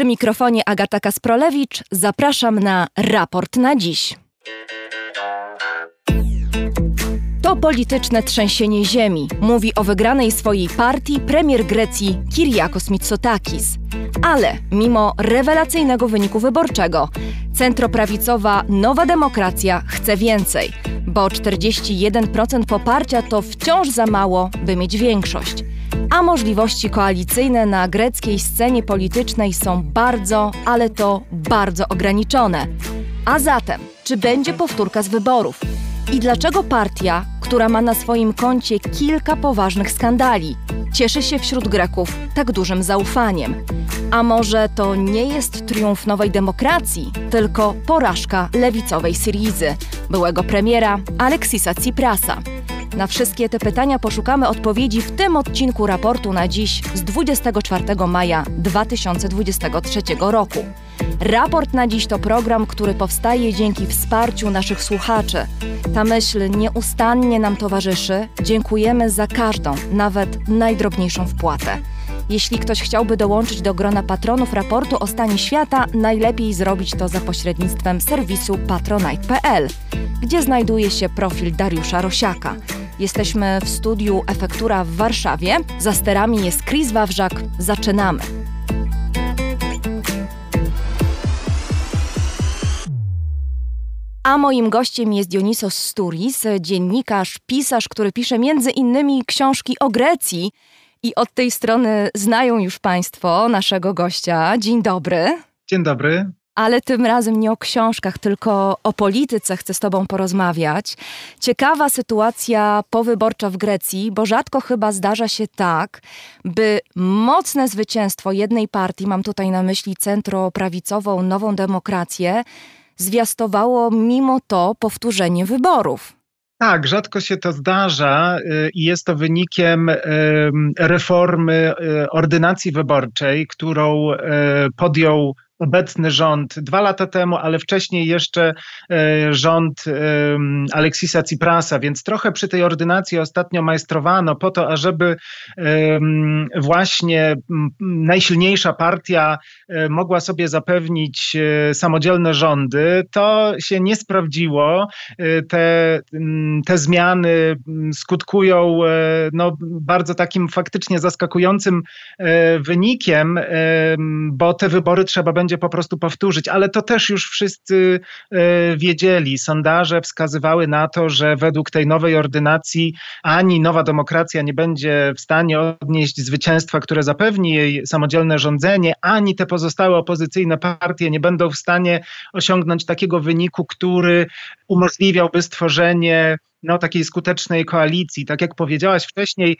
Przy mikrofonie Agata Kasprolewicz zapraszam na raport na dziś. To polityczne trzęsienie ziemi, mówi o wygranej swojej partii premier Grecji Kyriakos Mitsotakis. Ale mimo rewelacyjnego wyniku wyborczego, centroprawicowa Nowa Demokracja chce więcej, bo 41% poparcia to wciąż za mało, by mieć większość. A możliwości koalicyjne na greckiej scenie politycznej są bardzo, ale to bardzo ograniczone. A zatem, czy będzie powtórka z wyborów? I dlaczego partia, która ma na swoim koncie kilka poważnych skandali, cieszy się wśród Greków tak dużym zaufaniem? A może to nie jest triumf nowej demokracji, tylko porażka lewicowej Syrizy, byłego premiera Aleksisa Tsiprasa? Na wszystkie te pytania poszukamy odpowiedzi w tym odcinku raportu na dziś z 24 maja 2023 roku. Raport na dziś to program, który powstaje dzięki wsparciu naszych słuchaczy. Ta myśl nieustannie nam towarzyszy. Dziękujemy za każdą, nawet najdrobniejszą wpłatę. Jeśli ktoś chciałby dołączyć do grona patronów raportu o stanie świata, najlepiej zrobić to za pośrednictwem serwisu patronite.pl, gdzie znajduje się profil Dariusza Rosiaka. Jesteśmy w studiu Efektura w Warszawie. Za sterami jest Chris Wawrzak. Zaczynamy. A moim gościem jest Dionisos Sturis, dziennikarz, pisarz, który pisze między innymi książki o Grecji. I od tej strony znają już Państwo naszego gościa. Dzień dobry. Dzień dobry. Ale tym razem nie o książkach, tylko o polityce chcę z Tobą porozmawiać. Ciekawa sytuacja powyborcza w Grecji, bo rzadko chyba zdarza się tak, by mocne zwycięstwo jednej partii, mam tutaj na myśli centroprawicową Nową Demokrację, zwiastowało mimo to powtórzenie wyborów. Tak, rzadko się to zdarza y, i jest to wynikiem y, reformy y, ordynacji wyborczej, którą podjął obecny rząd dwa lata temu, ale wcześniej jeszcze e, rząd Aleksisa Ciprasa, więc trochę przy tej ordynacji ostatnio majstrowano po to, ażeby właśnie najsilniejsza partia e, mogła sobie zapewnić e, samodzielne rządy. To się nie sprawdziło. Te, te zmiany skutkują no, bardzo takim faktycznie zaskakującym wynikiem, bo te wybory trzeba będzie będzie po prostu powtórzyć, ale to też już wszyscy e, wiedzieli. Sondaże wskazywały na to, że według tej nowej ordynacji ani nowa demokracja nie będzie w stanie odnieść zwycięstwa, które zapewni jej samodzielne rządzenie, ani te pozostałe opozycyjne partie nie będą w stanie osiągnąć takiego wyniku, który umożliwiałby stworzenie no, takiej skutecznej koalicji. Tak jak powiedziałaś wcześniej,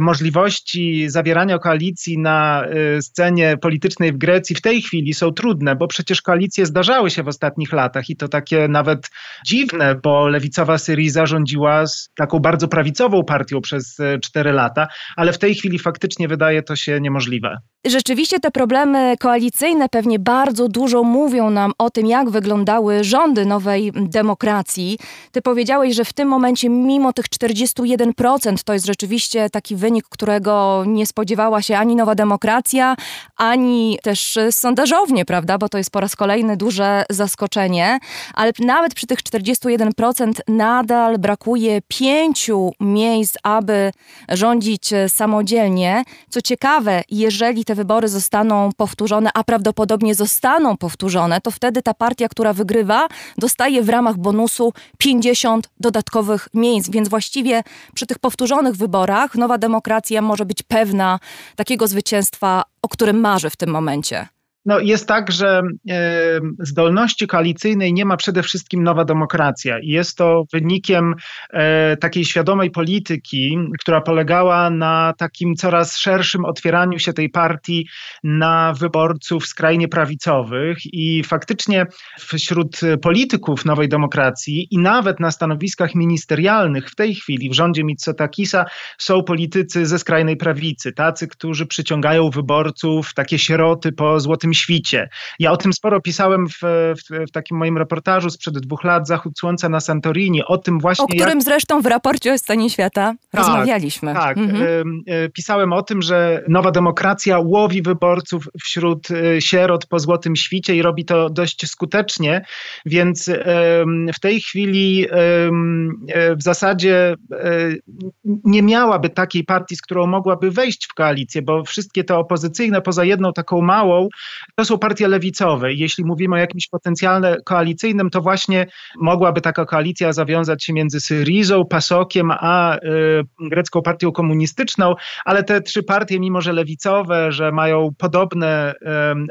możliwości zawierania koalicji na e, scenie politycznej w Grecji w tej chwili są trudne, bo przecież koalicje zdarzały się w ostatnich latach i to takie nawet dziwne, bo lewicowa Syriza rządziła z taką bardzo prawicową partią przez e, cztery lata, ale w tej chwili faktycznie wydaje to się niemożliwe. Rzeczywiście te problemy koalicyjne pewnie bardzo dużo mówią nam o tym, jak wyglądały rządy nowej demokracji. Ty powiedziałeś, że w tym momencie, mimo tych 41%, to jest rzeczywiście taki wynik, którego nie spodziewała się ani nowa demokracja, ani też sondażownie, prawda? Bo to jest po raz kolejny duże zaskoczenie. Ale nawet przy tych 41% nadal brakuje pięciu miejsc, aby rządzić samodzielnie. Co ciekawe, jeżeli te wybory zostaną powtórzone, a prawdopodobnie zostaną powtórzone, to wtedy ta partia, która wygrywa, dostaje w ramach bonusu 50 dodatkowych miejsc. Więc właściwie przy tych powtórzonych wyborach Nowa Demokracja może być pewna takiego zwycięstwa, o którym marzy w tym momencie. No, jest tak, że zdolności koalicyjnej nie ma przede wszystkim nowa demokracja. I jest to wynikiem e, takiej świadomej polityki, która polegała na takim coraz szerszym otwieraniu się tej partii na wyborców skrajnie prawicowych. I faktycznie wśród polityków nowej demokracji i nawet na stanowiskach ministerialnych w tej chwili w rządzie Mitsotakisa są politycy ze skrajnej prawicy, tacy, którzy przyciągają wyborców, takie sieroty po złotym złotym świcie. Ja o tym sporo pisałem w, w, w takim moim reportażu sprzed dwóch lat, Zachód Słońca na Santorini, o tym właśnie... O którym jak... zresztą w raporcie o stanie świata tak, rozmawialiśmy. Tak, mhm. pisałem o tym, że nowa demokracja łowi wyborców wśród sierot po złotym świcie i robi to dość skutecznie, więc w tej chwili w zasadzie nie miałaby takiej partii, z którą mogłaby wejść w koalicję, bo wszystkie te opozycyjne, poza jedną taką małą, to są partie lewicowe. Jeśli mówimy o jakimś potencjalnym koalicyjnym, to właśnie mogłaby taka koalicja zawiązać się między Syrizą, Pasokiem, a y, grecką partią komunistyczną, ale te trzy partie, mimo że lewicowe, że mają podobne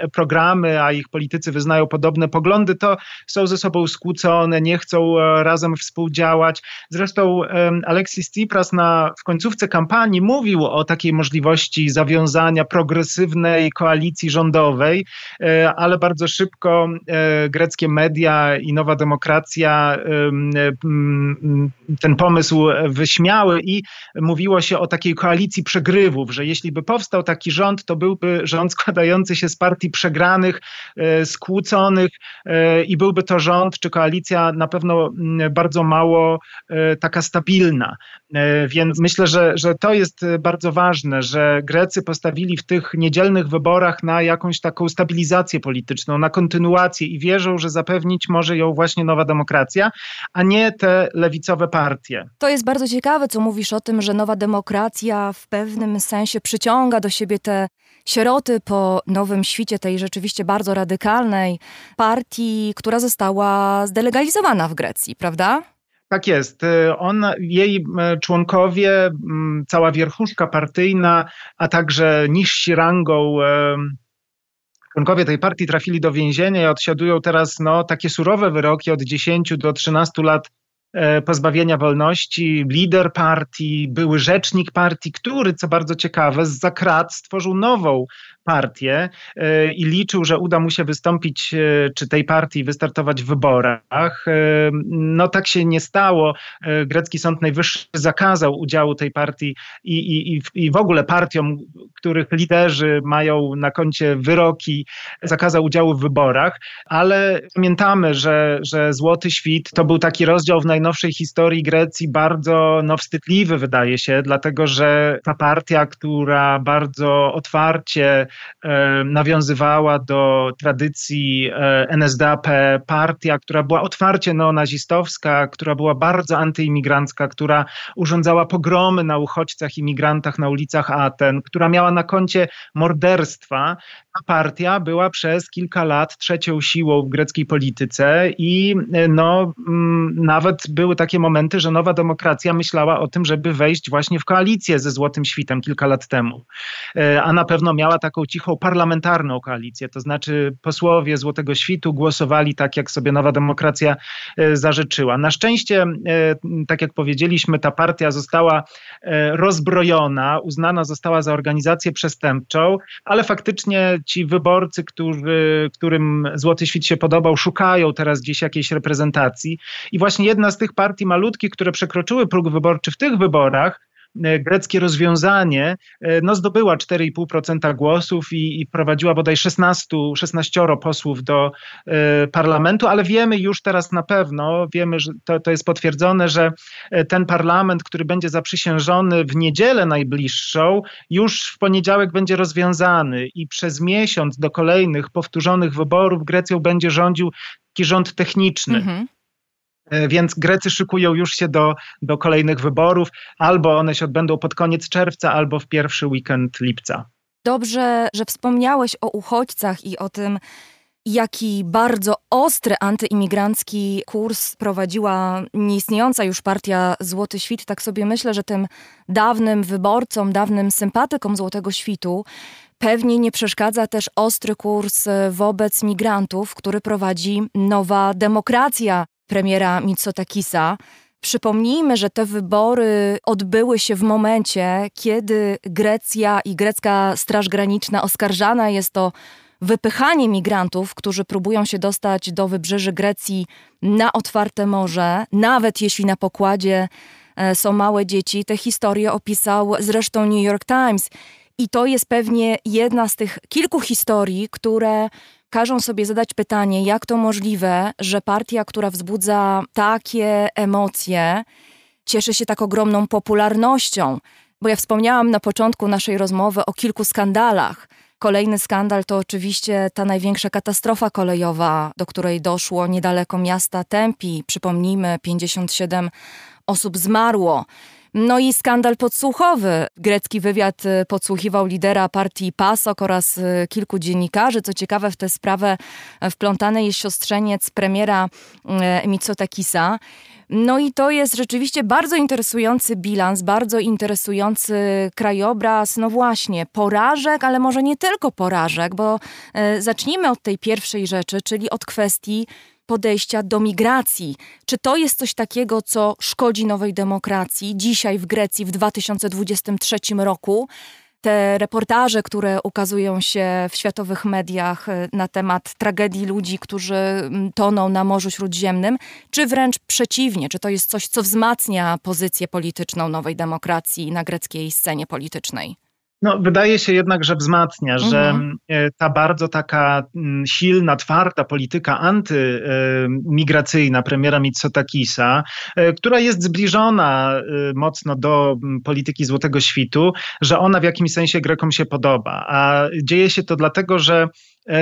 y, programy, a ich politycy wyznają podobne poglądy, to są ze sobą skłócone, nie chcą e, razem współdziałać. Zresztą y, Alexis Tsipras na, w końcówce kampanii mówił o takiej możliwości zawiązania progresywnej koalicji rządowej, e, ale bardzo szybko e, greckie media i Nowa Demokracja ten pomysł wyśmiały i mówiło się o takiej koalicji przegrywów, że jeśli by powstał taki rząd, to byłby rząd składający się z partii przegranych, e, skłóconych i byłby to rząd czy koalicja na pewno bardzo mało taka stabilna. Więc myślę, że, że to jest bardzo ważne, że Grecy postawili w tych niedzielnych wyborach na jakąś taką stabilizację polityczną, na kontynuację i wierzą, że zapewnić może ją właśnie nowa demokracja, a nie te lewicowe partie. To jest bardzo ciekawe, co mówisz o tym, że nowa demokracja w pewnym sensie przyciąga do siebie te sieroty po nowym świcie tej rzeczywiście bardzo radykalnej partii, która została zdelegalizowana w Grecji, prawda? Tak jest. Y, on, jej członkowie, cała wierchuszka partyjna, a także niżsi rangą członkowie tej partii trafili do więzienia i odsiadują teraz no, takie surowe wyroki od 10 do 13 lat e, pozbawienia wolności, lider partii, były rzecznik partii, który, co bardzo ciekawe, z zakrat stworzył nową partię e, i liczył, że uda mu się wystąpić, e, czy tej partii wystartować w wyborach. E, no tak się nie stało. Grecki Sąd Najwyższy zakazał udziału tej partii i, i, i w ogóle partiom, których liderzy mają na koncie wyroki, zakazał udziału w wyborach, ale pamiętamy, że, że Złoty Świt to był taki rozdział w najnowszej historii Grecji bardzo no, wstydliwy, wydaje się, dlatego że ta partia, która bardzo otwarcie nawiązywała do tradycji e, NSDAP, partia, która była otwarcie neonazistowska, która była bardzo antyimigrancka, która urządzała pogromy na uchodźcach, imigrantach na ulicach Aten, która miała na koncie morderstwa. Ta partia była przez kilka lat trzecią siłą w greckiej polityce i e, no, mm, nawet były takie momenty, że nowa demokracja myślała o tym, żeby wejść właśnie w koalicję ze Złotym Świtem kilka lat temu. A na pewno miała taką cichą parlamentarną koalicję, to znaczy posłowie Złotego Świtu głosowali tak, jak sobie Nowa Demokracja e, zażyczyła. Na szczęście, e, tak jak powiedzieliśmy, ta partia została e, rozbrojona, uznana została za organizację przestępczą, ale faktycznie ci wyborcy, którzy, którym Złoty Świt się podobał, szukają teraz gdzieś jakiejś reprezentacji. I właśnie jedna z tych partii malutkich, które przekroczyły próg wyborczy w tych wyborach, greckie rozwiązanie e, no, zdobyła 4,5% głosów i, i prowadziła bodaj 16, 16 posłów do e, parlamentu, ale wiemy już teraz na pewno, wiemy, że to, to jest potwierdzone, że ten parlament, który będzie zaprzysiężony w niedzielę najbliższą, już w poniedziałek będzie rozwiązany i przez miesiąc do kolejnych powtórzonych wyborów Grecją będzie rządził taki rząd techniczny. Mhm. E, więc Grecy szykują już się do, do kolejnych wyborów, albo one się odbędą pod koniec czerwca, albo w pierwszy weekend lipca. Dobrze, że wspomniałeś o uchodźcach i o tym, jaki bardzo ostry antyimigrancki kurs prowadziła nieistniejąca już partia Złoty Świt. Tak sobie myślę, że tym dawnym wyborcom, dawnym sympatykom Złotego Świtu pewnie nie przeszkadza też ostry kurs wobec migrantów, który prowadzi nowa demokracja premiera Mitsotakisa. Przypomnijmy, że te wybory odbyły się w momencie, kiedy Grecja i grecka Straż Graniczna oskarżana jest o wypychanie migrantów, którzy próbują się dostać do wybrzeży Grecji na otwarte morze, nawet jeśli na pokładzie e, są małe dzieci. Te historie opisał zresztą New York Times. I to jest pewnie jedna z tych kilku historii, które każą sobie zadać pytanie, jak to możliwe, że partia, która wzbudza takie emocje, cieszy się tak ogromną popularnością. Bo ja wspomniałam na początku naszej rozmowy o kilku skandalach. Kolejny skandal to oczywiście ta największa katastrofa kolejowa, do której doszło niedaleko miasta Tempi. Przypomnijmy, 57 osób zmarło. No i skandal podsłuchowy. Grecki wywiad y, podsłuchiwał lidera partii PASOK oraz y, kilku dziennikarzy. Co ciekawe, w tę sprawę wplątany jest siostrzeniec premiera y, Mitsotakisa. No i to jest rzeczywiście bardzo interesujący bilans, bardzo interesujący krajobraz, no właśnie, porażek, ale może nie tylko porażek, bo zacznijmy od tej pierwszej rzeczy, czyli od kwestii podejścia do migracji. Czy to jest coś takiego, co szkodzi nowej demokracji dzisiaj w Grecji w 2023 roku? Te reportaże, które ukazują się w światowych mediach e, na temat tragedii ludzi, którzy toną na Morzu Śródziemnym, czy wręcz przeciwnie, czy to jest coś, co wzmacnia pozycję polityczną nowej demokracji na greckiej scenie politycznej? No, wydaje się jednak, że wzmacnia, mhm. że e, ta bardzo taka mm, silna, twarda polityka antymigracyjna premiera Mitsotakisa, e, która jest zbliżona e, mocno do polityki Złotego Świtu, że ona w jakimś sensie Grekom się podoba. A dzieje się to dlatego, że E,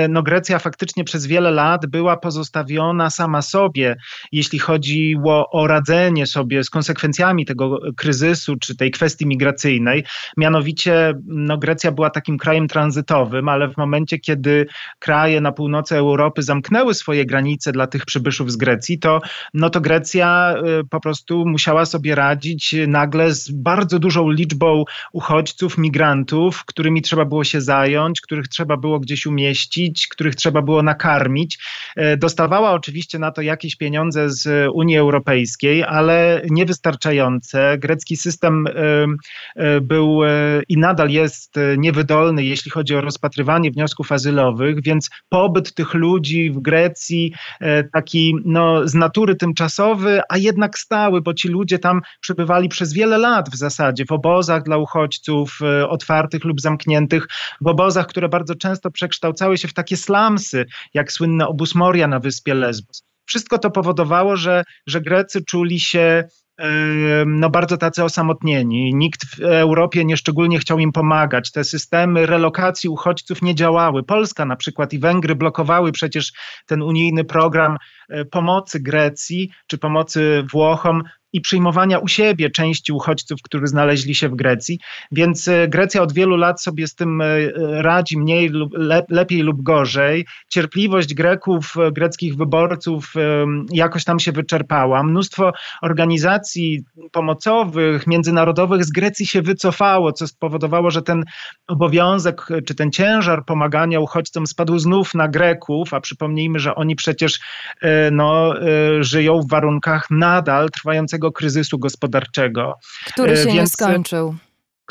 no Grecja faktycznie przez wiele lat była pozostawiona sama sobie, jeśli chodziło o radzenie sobie z konsekwencjami tego kryzysu czy tej kwestii migracyjnej. Mianowicie no Grecja była takim krajem tranzytowym, ale w momencie, kiedy kraje na północy Europy zamknęły swoje granice dla tych przybyszów z Grecji, to, no to Grecja e, po prostu musiała sobie radzić nagle z bardzo dużą liczbą uchodźców, migrantów, którymi trzeba było się zająć, których trzeba było gdzieś umieścić których trzeba było nakarmić. E, dostawała oczywiście na to jakieś pieniądze z Unii Europejskiej, ale niewystarczające. Grecki system e, e, był i nadal jest niewydolny, jeśli chodzi o rozpatrywanie wniosków azylowych, więc pobyt tych ludzi w Grecji taki no, z natury tymczasowy, a jednak stały, bo ci ludzie tam przebywali przez wiele lat w zasadzie w obozach dla uchodźców, otwartych lub zamkniętych, w obozach, które bardzo często przekształcały się w takie slamsy, jak słynne obóz Moria na wyspie Lesbos. Wszystko to powodowało, że, że Grecy czuli się no bardzo tacy osamotnieni. Nikt w Europie nieszczególnie chciał im pomagać. Te systemy relokacji uchodźców nie działały. Polska na przykład i Węgry blokowały przecież ten unijny program e, pomocy Grecji czy pomocy Włochom i przyjmowania u siebie części uchodźców, którzy znaleźli się w Grecji. Więc e, Grecja od wielu lat sobie z tym e, radzi mniej lub lepiej lub gorzej. Cierpliwość Greków, e, greckich wyborców jakoś tam się wyczerpała. Mnóstwo organizacji pomocowych, międzynarodowych z Grecji się wycofało, co spowodowało, że ten obowiązek czy ten ciężar pomagania uchodźcom spadł znów na Greków, a przypomnijmy, że oni przecież no, żyją w warunkach nadal trwającego kryzysu gospodarczego. Który się Więc, nie skończył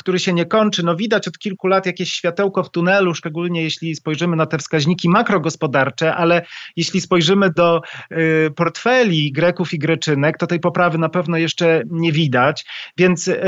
który się nie kończy. No widać od kilku lat jakieś światełko w tunelu, szczególnie jeśli spojrzymy na te wskaźniki makrogospodarcze, ale jeśli spojrzymy do y, portfeli Greków i Greczynek, to tej poprawy na pewno jeszcze nie widać. Więc y,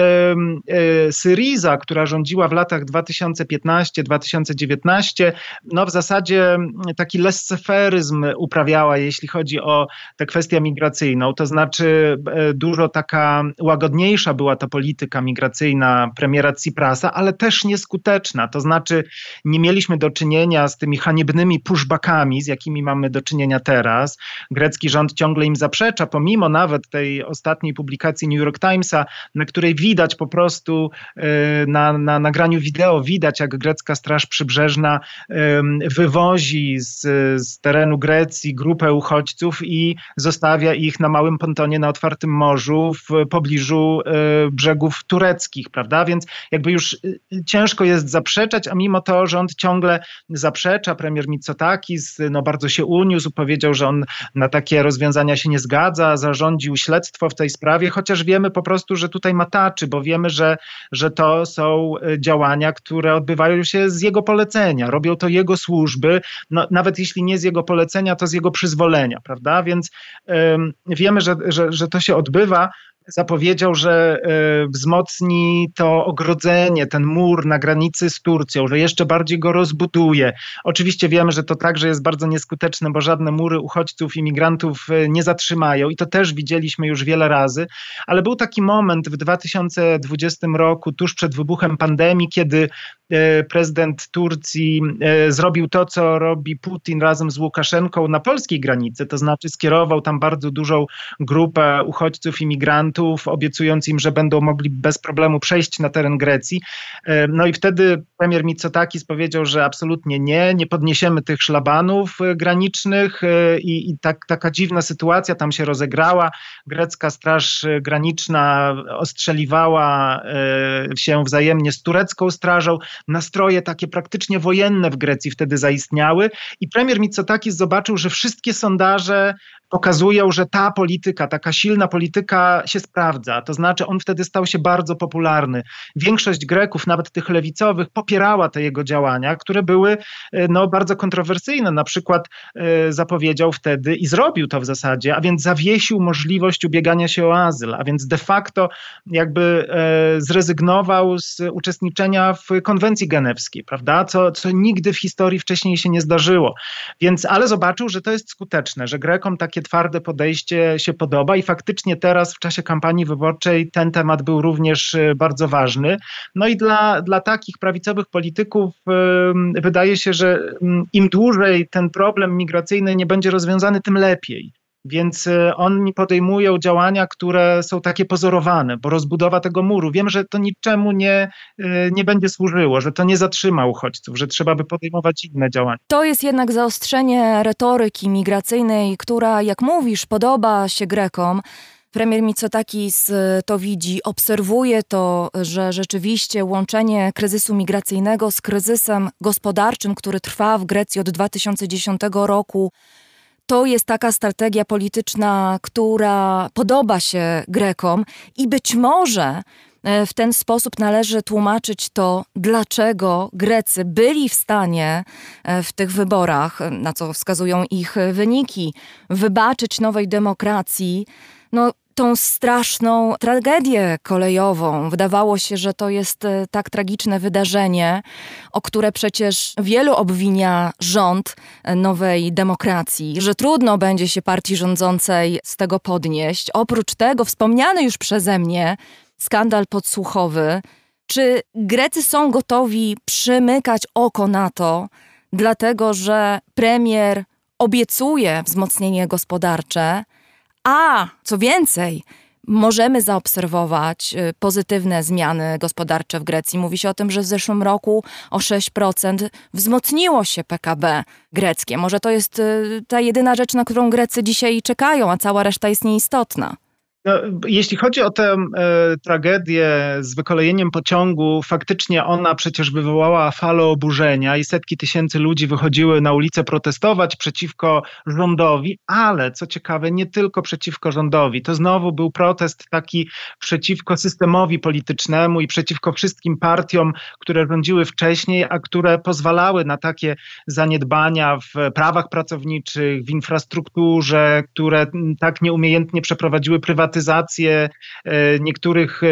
y, Syriza, która rządziła w latach 2015-2019, no w zasadzie taki lesceferyzm uprawiała, jeśli chodzi o tę kwestię migracyjną. To znaczy y, dużo taka łagodniejsza była ta polityka migracyjna premiera premiera Ciprasa, ale też nieskuteczna. To znaczy, nie mieliśmy do czynienia z tymi haniebnymi pushbackami, z jakimi mamy do czynienia teraz. Grecki rząd ciągle im zaprzecza, pomimo nawet tej ostatniej publikacji New York Timesa, na której widać po prostu e, na, na nagraniu wideo, widać jak grecka Straż Przybrzeżna wywozi z, z terenu Grecji grupę uchodźców i zostawia ich na małym pontonie na otwartym morzu w pobliżu e, brzegów tureckich, prawda? Więc jakby już y, y, ciężko jest zaprzeczać, a mimo to rząd ciągle zaprzecza. Premier Mitsotakis no, bardzo się uniósł, powiedział, że on na takie rozwiązania się nie zgadza, zarządził śledztwo w tej sprawie, chociaż wiemy po prostu, że tutaj mataczy, bo wiemy, że, że to są y, działania, które odbywają się z jego polecenia, robią to jego służby, no, nawet jeśli nie z jego polecenia, to z jego przyzwolenia, prawda? Więc ym, wiemy, że, że, że to się odbywa. Zapowiedział, że wzmocni to ogrodzenie, ten mur na granicy z Turcją, że jeszcze bardziej go rozbuduje. Oczywiście wiemy, że to także jest bardzo nieskuteczne, bo żadne mury uchodźców, imigrantów nie zatrzymają i to też widzieliśmy już wiele razy, ale był taki moment w 2020 roku, tuż przed wybuchem pandemii, kiedy E, prezydent Turcji e, zrobił to, co robi Putin razem z Łukaszenką na polskiej granicy, to znaczy skierował tam bardzo dużą grupę uchodźców, imigrantów, obiecując im, że będą mogli bez problemu przejść na teren Grecji. E, no i wtedy premier Mitsotakis powiedział, że absolutnie nie, nie podniesiemy tych szlabanów granicznych i, i tak, taka dziwna sytuacja tam się rozegrała. Grecka Straż Graniczna ostrzeliwała się wzajemnie z turecką strażą nastroje takie praktycznie wojenne w Grecji wtedy zaistniały i premier Mitsotakis zobaczył, że wszystkie sondaże pokazują, że ta polityka, taka silna polityka się sprawdza. To znaczy on wtedy stał się bardzo popularny. Większość Greków, nawet tych lewicowych, popierała te jego działania, które były e, no, bardzo kontrowersyjne. Na przykład e, zapowiedział wtedy i zrobił to w zasadzie, a więc zawiesił możliwość ubiegania się o azyl, a więc de facto jakby e, zrezygnował z uczestniczenia w konwencji genewskiej, prawda? Co, co nigdy w historii wcześniej się nie zdarzyło. Więc, ale zobaczył, że to jest skuteczne, że Grekom takie twarde podejście się podoba i faktycznie teraz w czasie kampanii wyborczej ten temat był również y, bardzo ważny. No i dla, dla takich prawicowych polityków wydaje się, że im dłużej ten problem migracyjny nie będzie rozwiązany, tym lepiej. Więc y, oni podejmują działania, które są takie pozorowane, bo rozbudowa tego muru, wiem, że to niczemu nie, y, nie będzie służyło, że to nie zatrzyma uchodźców, że trzeba by podejmować inne działania. To jest jednak zaostrzenie retoryki migracyjnej, która, jak mówisz, podoba się Grekom. Premier Mitsotakis y, to widzi, obserwuje to, że rzeczywiście łączenie kryzysu migracyjnego z kryzysem gospodarczym, który trwa w Grecji od 2010 roku, to jest taka strategia polityczna, która podoba się Grekom i być może e, w ten sposób należy tłumaczyć to, dlaczego Grecy byli w stanie e, w tych wyborach, na co wskazują ich wyniki, wybaczyć nowej demokracji. No, tą straszną tragedię kolejową. Wydawało się, że to jest e, tak tragiczne wydarzenie, o które przecież wielu obwinia rząd e, nowej demokracji, że trudno będzie się partii rządzącej z tego podnieść. Oprócz tego, wspomniany już przeze mnie skandal podsłuchowy. Czy Grecy są gotowi przymykać oko na to, dlatego że premier obiecuje wzmocnienie gospodarcze? A co więcej, możemy zaobserwować y, pozytywne zmiany gospodarcze w Grecji. Mówi się o tym, że w zeszłym roku o 6% wzmocniło się PKB greckie. Może to jest y, ta jedyna rzecz, na którą Grecy dzisiaj czekają, a cała reszta jest nieistotna. No, jeśli chodzi o tę e, tragedię z wykolejeniem pociągu, faktycznie ona przecież wywołała falę oburzenia i setki tysięcy ludzi wychodziły na ulicę protestować przeciwko rządowi, ale co ciekawe, nie tylko przeciwko rządowi. To znowu był protest taki przeciwko systemowi politycznemu i przeciwko wszystkim partiom, które rządziły wcześniej, a które pozwalały na takie zaniedbania w prawach pracowniczych, w infrastrukturze, które tak nieumiejętnie przeprowadziły prywatne prywatyzację e, niektórych e,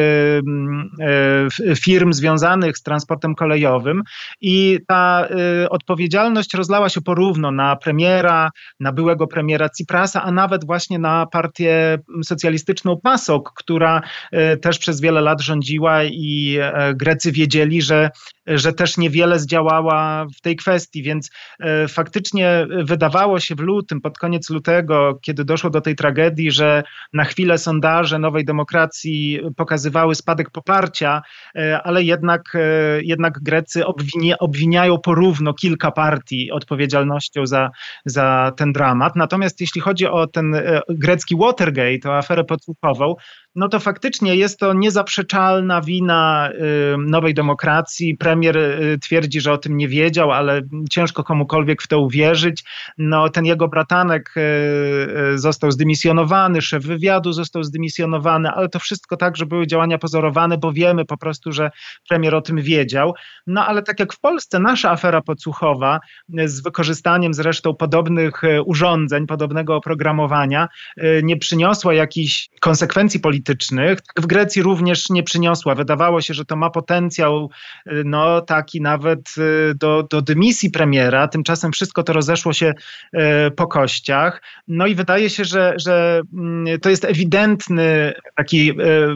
e, firm związanych z transportem kolejowym i ta odpowiedzialność rozlała się porówno na premiera, na byłego premiera Ciprasa, a nawet właśnie na partię socjalistyczną PASOK, która też przez wiele lat rządziła i Grecy wiedzieli, że że też niewiele zdziałała w tej kwestii, więc faktycznie wydawało się w lutym, pod koniec lutego, kiedy doszło do tej tragedii, że na chwilę sondaże Nowej Demokracji pokazywały spadek poparcia, e, ale jednak, e, jednak Grecy obwinia, obwiniają porówno kilka partii odpowiedzialnością za, za ten dramat. Natomiast jeśli chodzi o ten e, grecki Watergate, o aferę podsłuchową, no to faktycznie jest to niezaprzeczalna wina nowej demokracji. Premier twierdzi, że o tym nie wiedział, ale ciężko komukolwiek w to uwierzyć. No, ten jego bratanek został zdymisjonowany, szef wywiadu został zdymisjonowany, ale to wszystko tak, że były działania pozorowane, bo wiemy po prostu, że premier o tym wiedział. No ale tak jak w Polsce, nasza afera podsłuchowa z wykorzystaniem zresztą podobnych urządzeń, podobnego oprogramowania nie przyniosła jakichś konsekwencji politycznych, politycznych, tak w Grecji również nie przyniosła. Wydawało się, że to ma potencjał no, taki nawet do, do dymisji premiera, tymczasem wszystko to rozeszło się po kościach. No i wydaje się, że, że mm, to jest ewidentny taki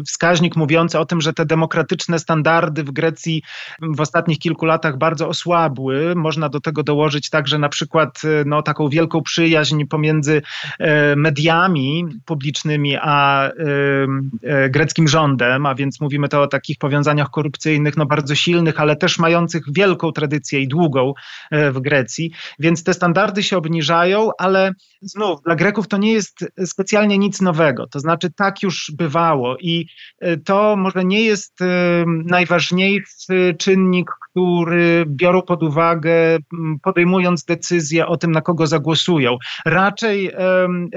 wskaźnik mówiący o tym, że te demokratyczne standardy w Grecji w ostatnich kilku latach bardzo osłabły. Można do tego dołożyć także na przykład no, taką wielką przyjaźń pomiędzy mediami publicznymi a greckim rządem, a więc mówimy to o takich powiązaniach korupcyjnych, no bardzo silnych, ale też mających wielką tradycję i długą w Grecji. Więc te standardy się obniżają, ale znów dla Greków to nie jest specjalnie nic nowego. To znaczy tak już bywało i to może nie jest najważniejszy czynnik, który biorą pod uwagę, podejmując decyzję o tym, na kogo zagłosują. Raczej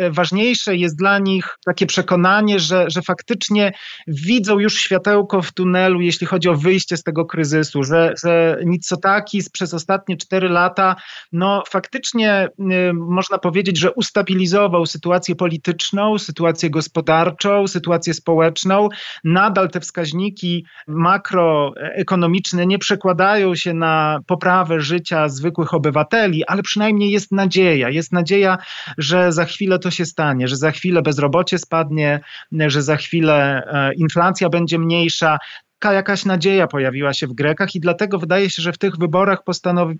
ważniejsze jest dla nich takie przekonanie, że, że faktycznie widzą już światełko w tunelu, jeśli chodzi o wyjście z tego kryzysu, że, że Mitsotakis przez ostatnie cztery lata, no faktycznie można powiedzieć, że ustabilizował sytuację polityczną, sytuację gospodarczą, sytuację społeczną. Nadal te wskaźniki makroekonomiczne nie przekładają się na poprawę życia zwykłych obywateli, ale przynajmniej jest nadzieja. Jest nadzieja, że za chwilę to się stanie, że za chwilę bezrobocie spadnie, że za chwilę e, inflacja będzie mniejsza jakaś nadzieja pojawiła się w Grekach i dlatego wydaje się, że w tych wyborach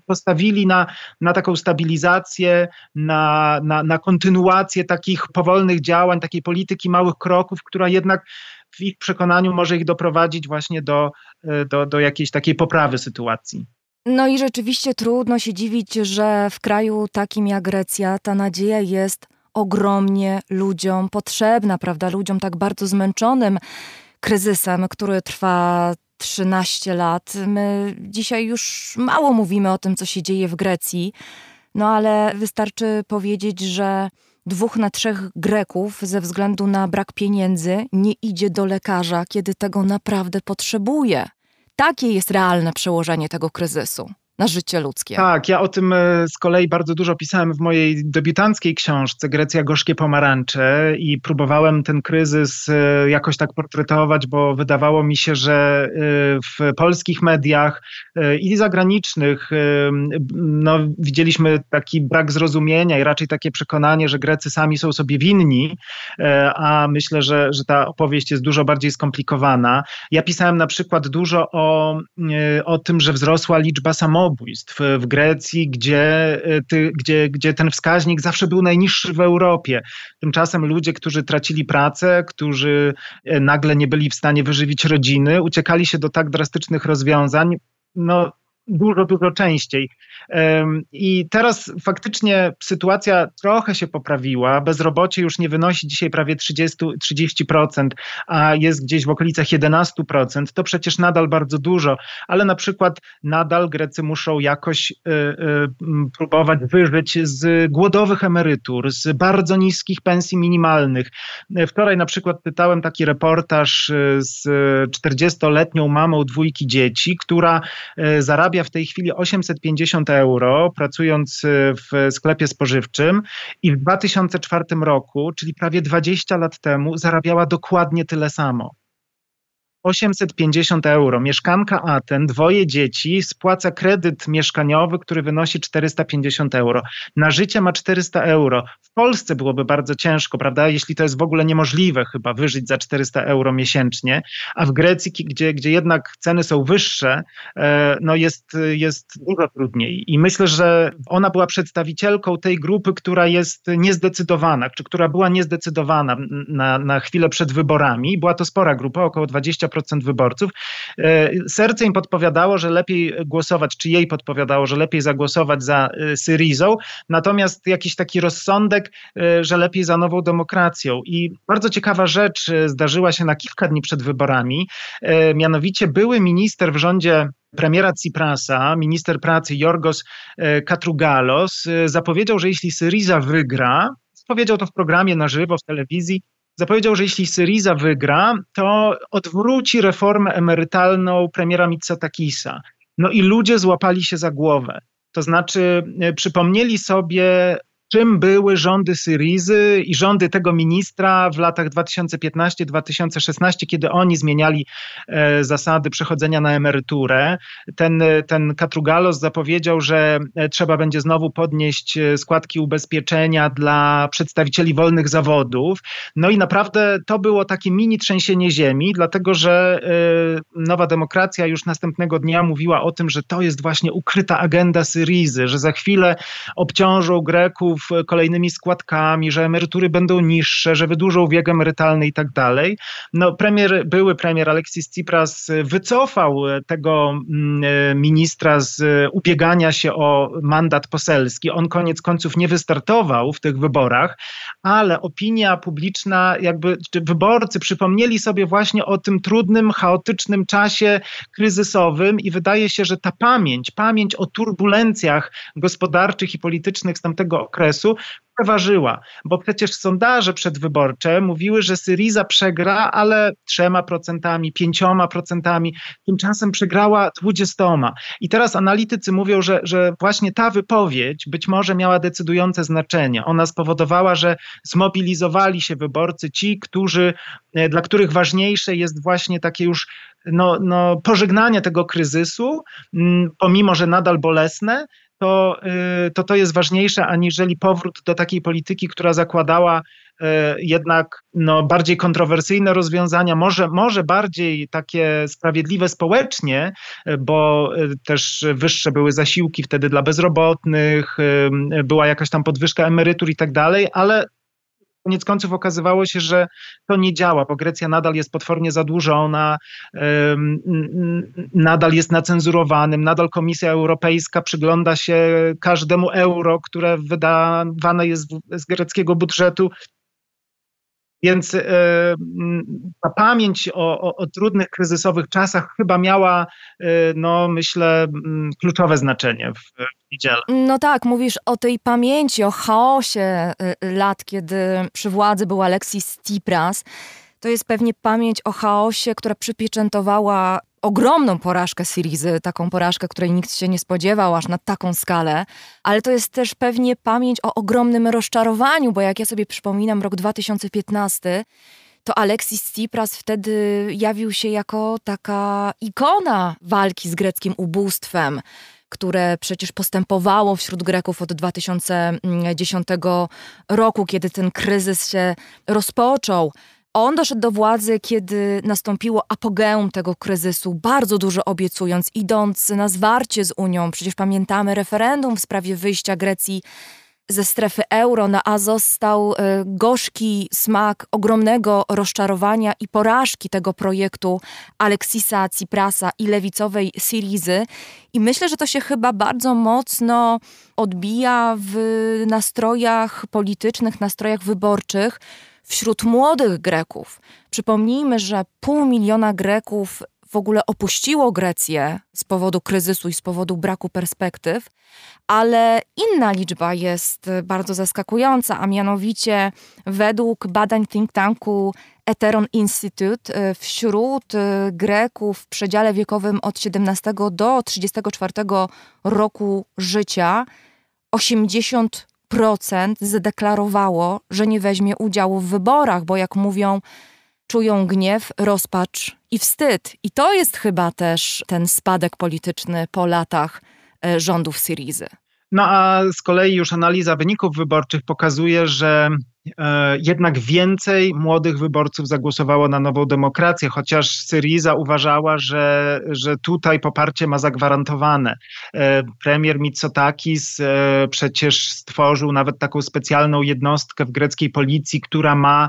postawili na, na taką stabilizację, na, na, na kontynuację takich powolnych działań, takiej polityki małych kroków, która jednak w ich przekonaniu może ich doprowadzić właśnie do, e, do, do jakiejś takiej poprawy sytuacji. No i rzeczywiście trudno się dziwić, że w kraju takim jak Grecja ta nadzieja jest ogromnie ludziom potrzebna, prawda? Ludziom tak bardzo zmęczonym kryzysem, który trwa 13 lat. My dzisiaj już mało mówimy o tym, co się dzieje w Grecji, no ale wystarczy powiedzieć, że dwóch na trzech Greków ze względu na brak pieniędzy nie idzie do lekarza, kiedy tego naprawdę potrzebuje. Takie jest realne przełożenie tego kryzysu na życie ludzkie. Tak, ja o tym e, z kolei bardzo dużo pisałem w mojej debiutanckiej książce Grecja Gorzkie Pomarańcze i próbowałem ten kryzys e, jakoś tak portretować, bo wydawało mi się, że e, w polskich mediach i zagranicznych no, widzieliśmy taki brak zrozumienia i raczej takie przekonanie, że Grecy sami są sobie winni, a myślę, że, że ta opowieść jest dużo bardziej skomplikowana. Ja pisałem na przykład dużo o, o tym, że wzrosła liczba samobójstw, samobójstw w Grecji, gdzie, e, ty, gdzie, gdzie ten wskaźnik zawsze był najniższy w Europie. Tymczasem ludzie, którzy tracili pracę, którzy e, nagle nie byli w stanie wyżywić rodziny, uciekali się do tak drastycznych rozwiązań. No, dużo, dużo częściej. I teraz faktycznie sytuacja trochę się poprawiła. Bezrobocie już nie wynosi dzisiaj prawie 30, 30%, a jest gdzieś w okolicach 11%. To przecież nadal bardzo dużo, ale na przykład nadal Grecy muszą jakoś y, y, próbować wyżyć z głodowych emerytur, z bardzo niskich pensji minimalnych. Wczoraj na przykład pytałem taki reportaż y, z 40-letnią mamą dwójki dzieci, która zarabia zarabia w tej chwili 850 euro, pracując y, w sklepie spożywczym, i w 2004 roku, czyli prawie 20 lat temu, zarabiała dokładnie tyle samo. 850 euro. Mieszkanka Aten, dwoje dzieci, spłaca kredyt mieszkaniowy, który wynosi 450 euro. Na życie ma 400 euro. W Polsce byłoby bardzo ciężko, prawda? Jeśli to jest w ogóle niemożliwe, chyba wyżyć za 400 euro miesięcznie, a w Grecji, gdzie, gdzie jednak ceny są wyższe, e, no jest, jest dużo trudniej. I myślę, że ona była przedstawicielką tej grupy, która jest niezdecydowana, czy która była niezdecydowana na, na chwilę przed wyborami. Była to spora grupa, około 20% wyborców. E, serce im podpowiadało, że lepiej głosować, czy jej podpowiadało, że lepiej zagłosować za e, Syrizą, natomiast jakiś taki rozsądek, e, że lepiej za nową demokracją. I bardzo ciekawa rzecz zdarzyła się na kilka dni przed wyborami. Mianowicie były minister w rządzie premiera Ciprasa, minister pracy Jorgos Katrugalos, zapowiedział, że jeśli Syriza wygra, powiedział to w programie na żywo w telewizji, zapowiedział, że jeśli Syriza wygra, to odwróci reformę emerytalną premiera Mitsotakisa. No i ludzie złapali się za głowę. To znaczy, e, przypomnieli sobie czym były rządy Syrizy i rządy tego ministra w latach 2015-2016, kiedy oni zmieniali e, zasady przechodzenia na emeryturę. Ten, ten Katrugalos zapowiedział, że e, trzeba będzie znowu podnieść e, składki ubezpieczenia dla przedstawicieli wolnych zawodów. No i naprawdę to było takie mini trzęsienie ziemi, dlatego że Nowa Demokracja już następnego dnia mówiła o tym, że to jest właśnie ukryta agenda Syrizy, że za chwilę obciążą Greków kolejnymi składkami, że emerytury będą niższe, że wydłużą wiek emerytalny i tak dalej. No, premier, były premier Alexis Tsipras wycofał tego mm, ministra z ubiegania się o mandat poselski. On koniec końców nie wystartował w tych wyborach, ale opinia publiczna, jakby wyborcy przypomnieli sobie właśnie o tym trudnym, chaotycznym czasie kryzysowym i wydaje się, że ta pamięć, pamięć o turbulencjach gospodarczych i politycznych z tamtego okresu przeważyła, bo przecież sondaże przedwyborcze mówiły, że Syriza przegra, ale trzema procentami, pięcioma procentami, tymczasem przegrała dwudziestoma. I teraz analitycy mówią, że, że właśnie ta wypowiedź być może miała decydujące znaczenie. Ona spowodowała, że zmobilizowali się wyborcy, ci, którzy, e, dla których ważniejsze jest właśnie takie już no, no, pożegnanie tego kryzysu, mm, pomimo, że nadal bolesne, to, y, to to jest ważniejsze, aniżeli powrót do takiej polityki, która zakładała y, jednak no, bardziej kontrowersyjne rozwiązania, może, może bardziej takie sprawiedliwe społecznie, bo y, też wyższe były zasiłki wtedy dla bezrobotnych, była jakaś tam podwyżka emerytur i tak dalej, ale koniec końców okazywało się, że to nie działa, bo Grecja nadal jest potwornie zadłużona, nadal jest nacenzurowanym, nadal Komisja Europejska przygląda się każdemu euro, które wydawane jest z greckiego budżetu więc e, ta pamięć o, o, o, trudnych, kryzysowych czasach chyba miała, e, no myślę, kluczowe znaczenie w niedzielę. No tak, mówisz o tej pamięci, o chaosie e, lat, kiedy przy władzy był Alexis Tsipras. To jest pewnie pamięć o chaosie, która przypieczętowała ogromną porażkę Syrizy, taką porażkę, której nikt się nie spodziewał aż na taką skalę, ale to jest też pewnie pamięć o ogromnym rozczarowaniu, bo jak ja sobie przypominam rok 2015, to Alexis Tsipras wtedy jawił się jako taka ikona walki z greckim ubóstwem które przecież postępowało wśród Greków od 2010 roku, kiedy ten kryzys się rozpoczął. On doszedł do władzy, kiedy nastąpiło apogeum tego kryzysu, bardzo dużo obiecując, idąc na zwarcie z Unią. Przecież pamiętamy referendum w sprawie wyjścia Grecji ze strefy euro, na a został e, gorzki smak ogromnego rozczarowania i porażki tego projektu Aleksisa Ciprasa i lewicowej Syrizy. I myślę, że to się chyba bardzo mocno odbija w nastrojach politycznych, nastrojach wyborczych wśród młodych Greków. Przypomnijmy, że pół miliona Greków w ogóle opuściło Grecję z powodu kryzysu i z powodu braku perspektyw, ale inna liczba jest bardzo zaskakująca, a mianowicie według badań think tanku Eteron Institute wśród Greków w przedziale wiekowym od 17 do 34 roku życia 80 procent zadeklarowało, że nie weźmie udziału w wyborach, bo jak mówią, czują gniew, rozpacz i wstyd. I to jest chyba też ten spadek polityczny po latach e, rządów Syrizy. No a z kolei już analiza wyników wyborczych pokazuje, że jednak więcej młodych wyborców zagłosowało na nową demokrację, chociaż Syriza uważała, że, że tutaj poparcie ma zagwarantowane. E, premier Mitsotakis e, przecież stworzył nawet taką specjalną jednostkę w greckiej policji, która ma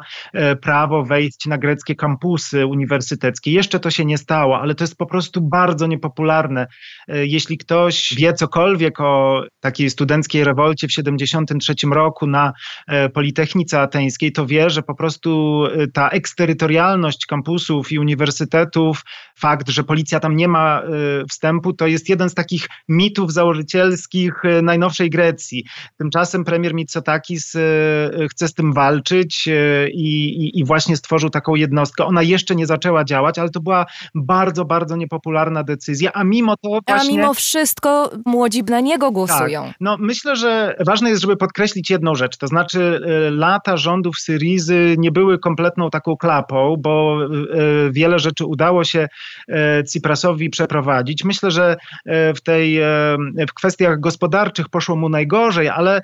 prawo wejść na greckie kampusy uniwersyteckie. Jeszcze to się nie stało, ale to jest po prostu bardzo niepopularne. Jeśli ktoś wie cokolwiek o takiej studenckiej rewolcie w 1973 roku na Politechnice, stolicy ateńskiej, to wie, że po prostu ta eksterytorialność kampusów i uniwersytetów, fakt, że policja tam nie ma wstępu, to jest jeden z takich mitów założycielskich najnowszej Grecji. Tymczasem premier Mitsotakis chce z tym walczyć i, i, i właśnie stworzył taką jednostkę. Ona jeszcze nie zaczęła działać, ale to była bardzo, bardzo niepopularna decyzja, a mimo to właśnie... A mimo wszystko młodzi na niego głosują. Tak. No myślę, że ważne jest, żeby podkreślić jedną rzecz, to znaczy y, lata rządów Syrizy nie były kompletną taką klapą, bo y, wiele rzeczy udało się y, Ciprasowi przeprowadzić. Myślę, że w tej w kwestiach gospodarczych poszło mu najgorzej, ale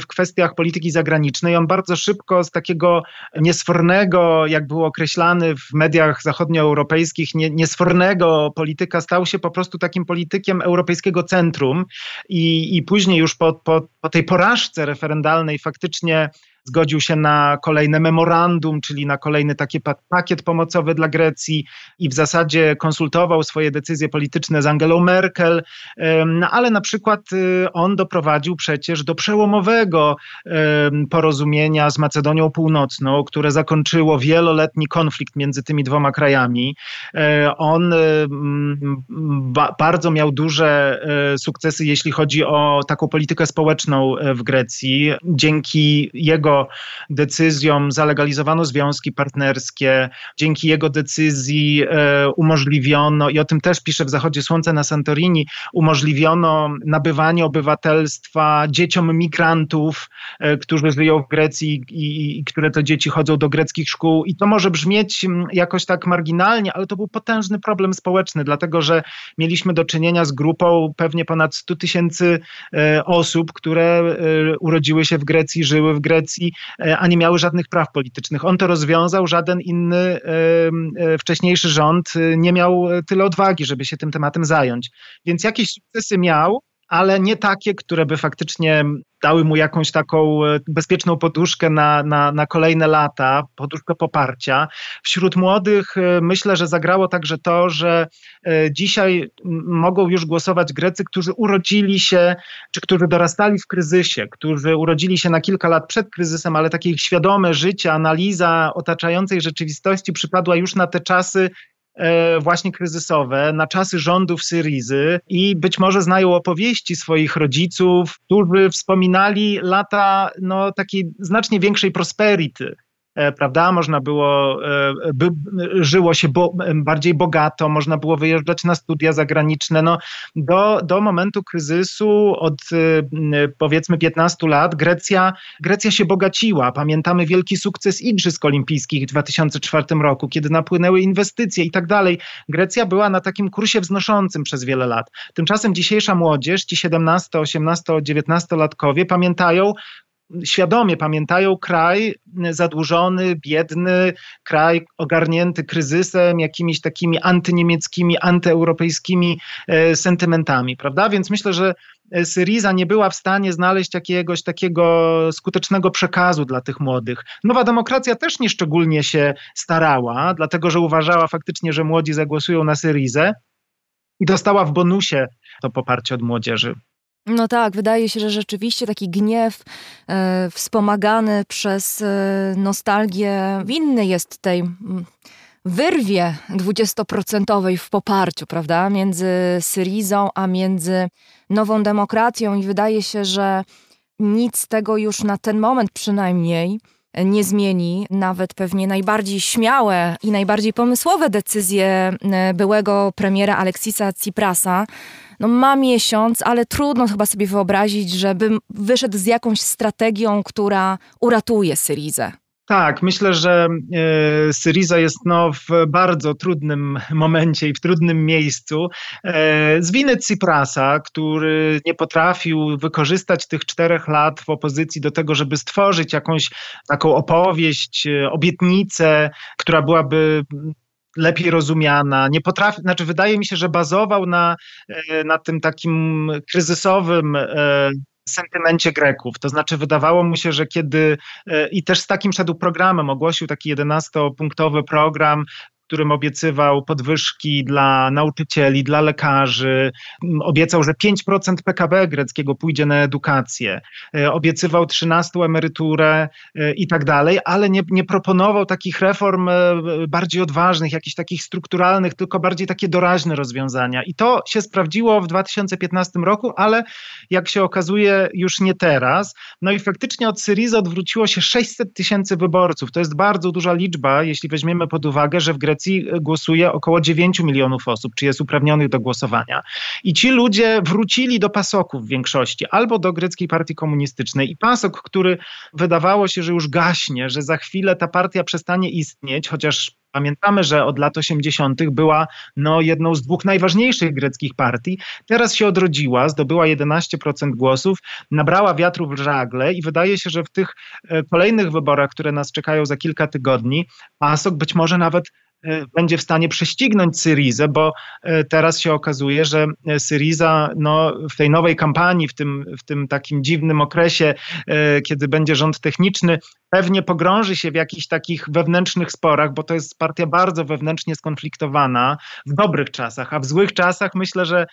w kwestiach polityki zagranicznej on bardzo szybko z takiego niesfornego, jak był określany w mediach zachodnioeuropejskich, niesfornego polityka stał się po prostu takim politykiem europejskiego centrum i, i później już po, po, po tej porażce referendalnej faktycznie zgodził się na kolejne memorandum, czyli na kolejny taki pakiet pomocowy dla Grecji i w zasadzie konsultował swoje decyzje polityczne z Angelą Merkel, no ale na przykład y, on doprowadził przecież do przełomowego porozumienia z Macedonią Północną, które zakończyło wieloletni konflikt między tymi dwoma krajami. E, on bardzo miał duże e, sukcesy, jeśli chodzi o taką politykę społeczną e, w Grecji. Dzięki jego decyzjom zalegalizowano związki partnerskie, dzięki jego decyzji e, umożliwiono, i o tym też pisze w Zachodzie Słońce na Santorini, umożliwiono nabywanie obywatelstwa dzieciom migrantów, e, którzy żyją w Grecji i, i które to dzieci chodzą do greckich szkół. I to może brzmieć jakoś tak marginalnie, ale to był potężny problem społeczny, dlatego że mieliśmy do czynienia z grupą pewnie ponad 100 tysięcy e, osób, które urodziły się w Grecji, żyły w Grecji E, a nie miały żadnych praw politycznych. On to rozwiązał, żaden inny e, e, wcześniejszy rząd nie miał tyle odwagi, żeby się tym tematem zająć. Więc jakieś sukcesy miał, ale nie takie, które by faktycznie dały mu jakąś taką e, bezpieczną poduszkę na, na, na kolejne lata, poduszkę poparcia. Wśród młodych e, myślę, że zagrało także to, że e, dzisiaj mogą już głosować Grecy, którzy urodzili się, czy którzy dorastali w kryzysie, którzy urodzili się na kilka lat przed kryzysem, ale takie ich świadome życie, analiza otaczającej rzeczywistości przypadła już na te czasy, właśnie kryzysowe, na czasy rządów Syrizy i być może znają opowieści swoich rodziców, którzy wspominali lata no, takiej znacznie większej prosperity. E, prawda? Można było, e, by, żyło się bo, bardziej bogato, można było wyjeżdżać na studia zagraniczne. No, do, do momentu kryzysu od e, powiedzmy 15 lat Grecja, Grecja się bogaciła. Pamiętamy wielki sukces Igrzysk Olimpijskich w 2004 roku, kiedy napłynęły inwestycje i tak dalej. Grecja była na takim kursie wznoszącym przez wiele lat. Tymczasem dzisiejsza młodzież, ci 17, 18, 19-latkowie pamiętają świadomie pamiętają kraj zadłużony, biedny, kraj ogarnięty kryzysem, jakimiś takimi antyniemieckimi, antyeuropejskimi e, sentymentami, prawda? Więc myślę, że Syriza nie była w stanie znaleźć jakiegoś takiego skutecznego przekazu dla tych młodych. Nowa demokracja też nieszczególnie się starała, dlatego że uważała faktycznie, że młodzi zagłosują na Syrizę i dostała w bonusie to poparcie od młodzieży. No tak, wydaje się, że rzeczywiście taki gniew e, wspomagany przez e, nostalgię winny jest tej mm, wyrwie dwudziestoprocentowej w poparciu, prawda, między Syrizą a między Nową Demokracją i wydaje się, że nic tego już na ten moment przynajmniej nie zmieni. Nawet pewnie najbardziej śmiałe i najbardziej pomysłowe decyzje e, byłego premiera Aleksisa Tsiprasa no ma miesiąc, ale trudno chyba sobie wyobrazić, żeby wyszedł z jakąś strategią, która uratuje Syrizę. Tak, myślę, że e, Syriza jest no, w bardzo trudnym momencie i w trudnym miejscu. E, z winy Ciprasa, który nie potrafił wykorzystać tych czterech lat w opozycji do tego, żeby stworzyć jakąś taką opowieść, e, obietnicę, która byłaby lepiej rozumiana, nie potrafi, znaczy wydaje mi się, że bazował na, e, na tym takim kryzysowym e, sentymencie Greków. To znaczy, wydawało mu się, że kiedy e, i też z takim szedł programem, ogłosił taki 11-punktowy program, którym obiecywał podwyżki dla nauczycieli, dla lekarzy, obiecał, że 5% PKB greckiego pójdzie na edukację, e, obiecywał 13 emeryturę e, i tak dalej, ale nie, nie proponował takich reform e, bardziej odważnych, jakichś takich strukturalnych, tylko bardziej takie doraźne rozwiązania. I to się sprawdziło w 2015 roku, ale jak się okazuje, już nie teraz. No i faktycznie od Syrizy odwróciło się 600 tysięcy wyborców. To jest bardzo duża liczba, jeśli weźmiemy pod uwagę, że w Grecji głosuje około 9 milionów osób, czy jest uprawnionych do głosowania. I ci ludzie wrócili do pasoków w większości, albo do greckiej partii komunistycznej. I pasok, który wydawało się, że już gaśnie, że za chwilę ta partia przestanie istnieć, chociaż Pamiętamy, że od lat 80. była no, jedną z dwóch najważniejszych greckich partii. Teraz się odrodziła, zdobyła 11% głosów, nabrała wiatru w żagle i wydaje się, że w tych e, kolejnych wyborach, które nas czekają za kilka tygodni, PASOK być może nawet E, będzie w stanie prześcignąć Syrizę, bo e, teraz się okazuje, że e, Syriza no, w tej nowej kampanii, w tym, w tym takim dziwnym okresie, kiedy będzie rząd techniczny, pewnie pogrąży się w jakichś takich wewnętrznych sporach, bo to jest partia bardzo wewnętrznie skonfliktowana w dobrych czasach, a w złych czasach myślę, że,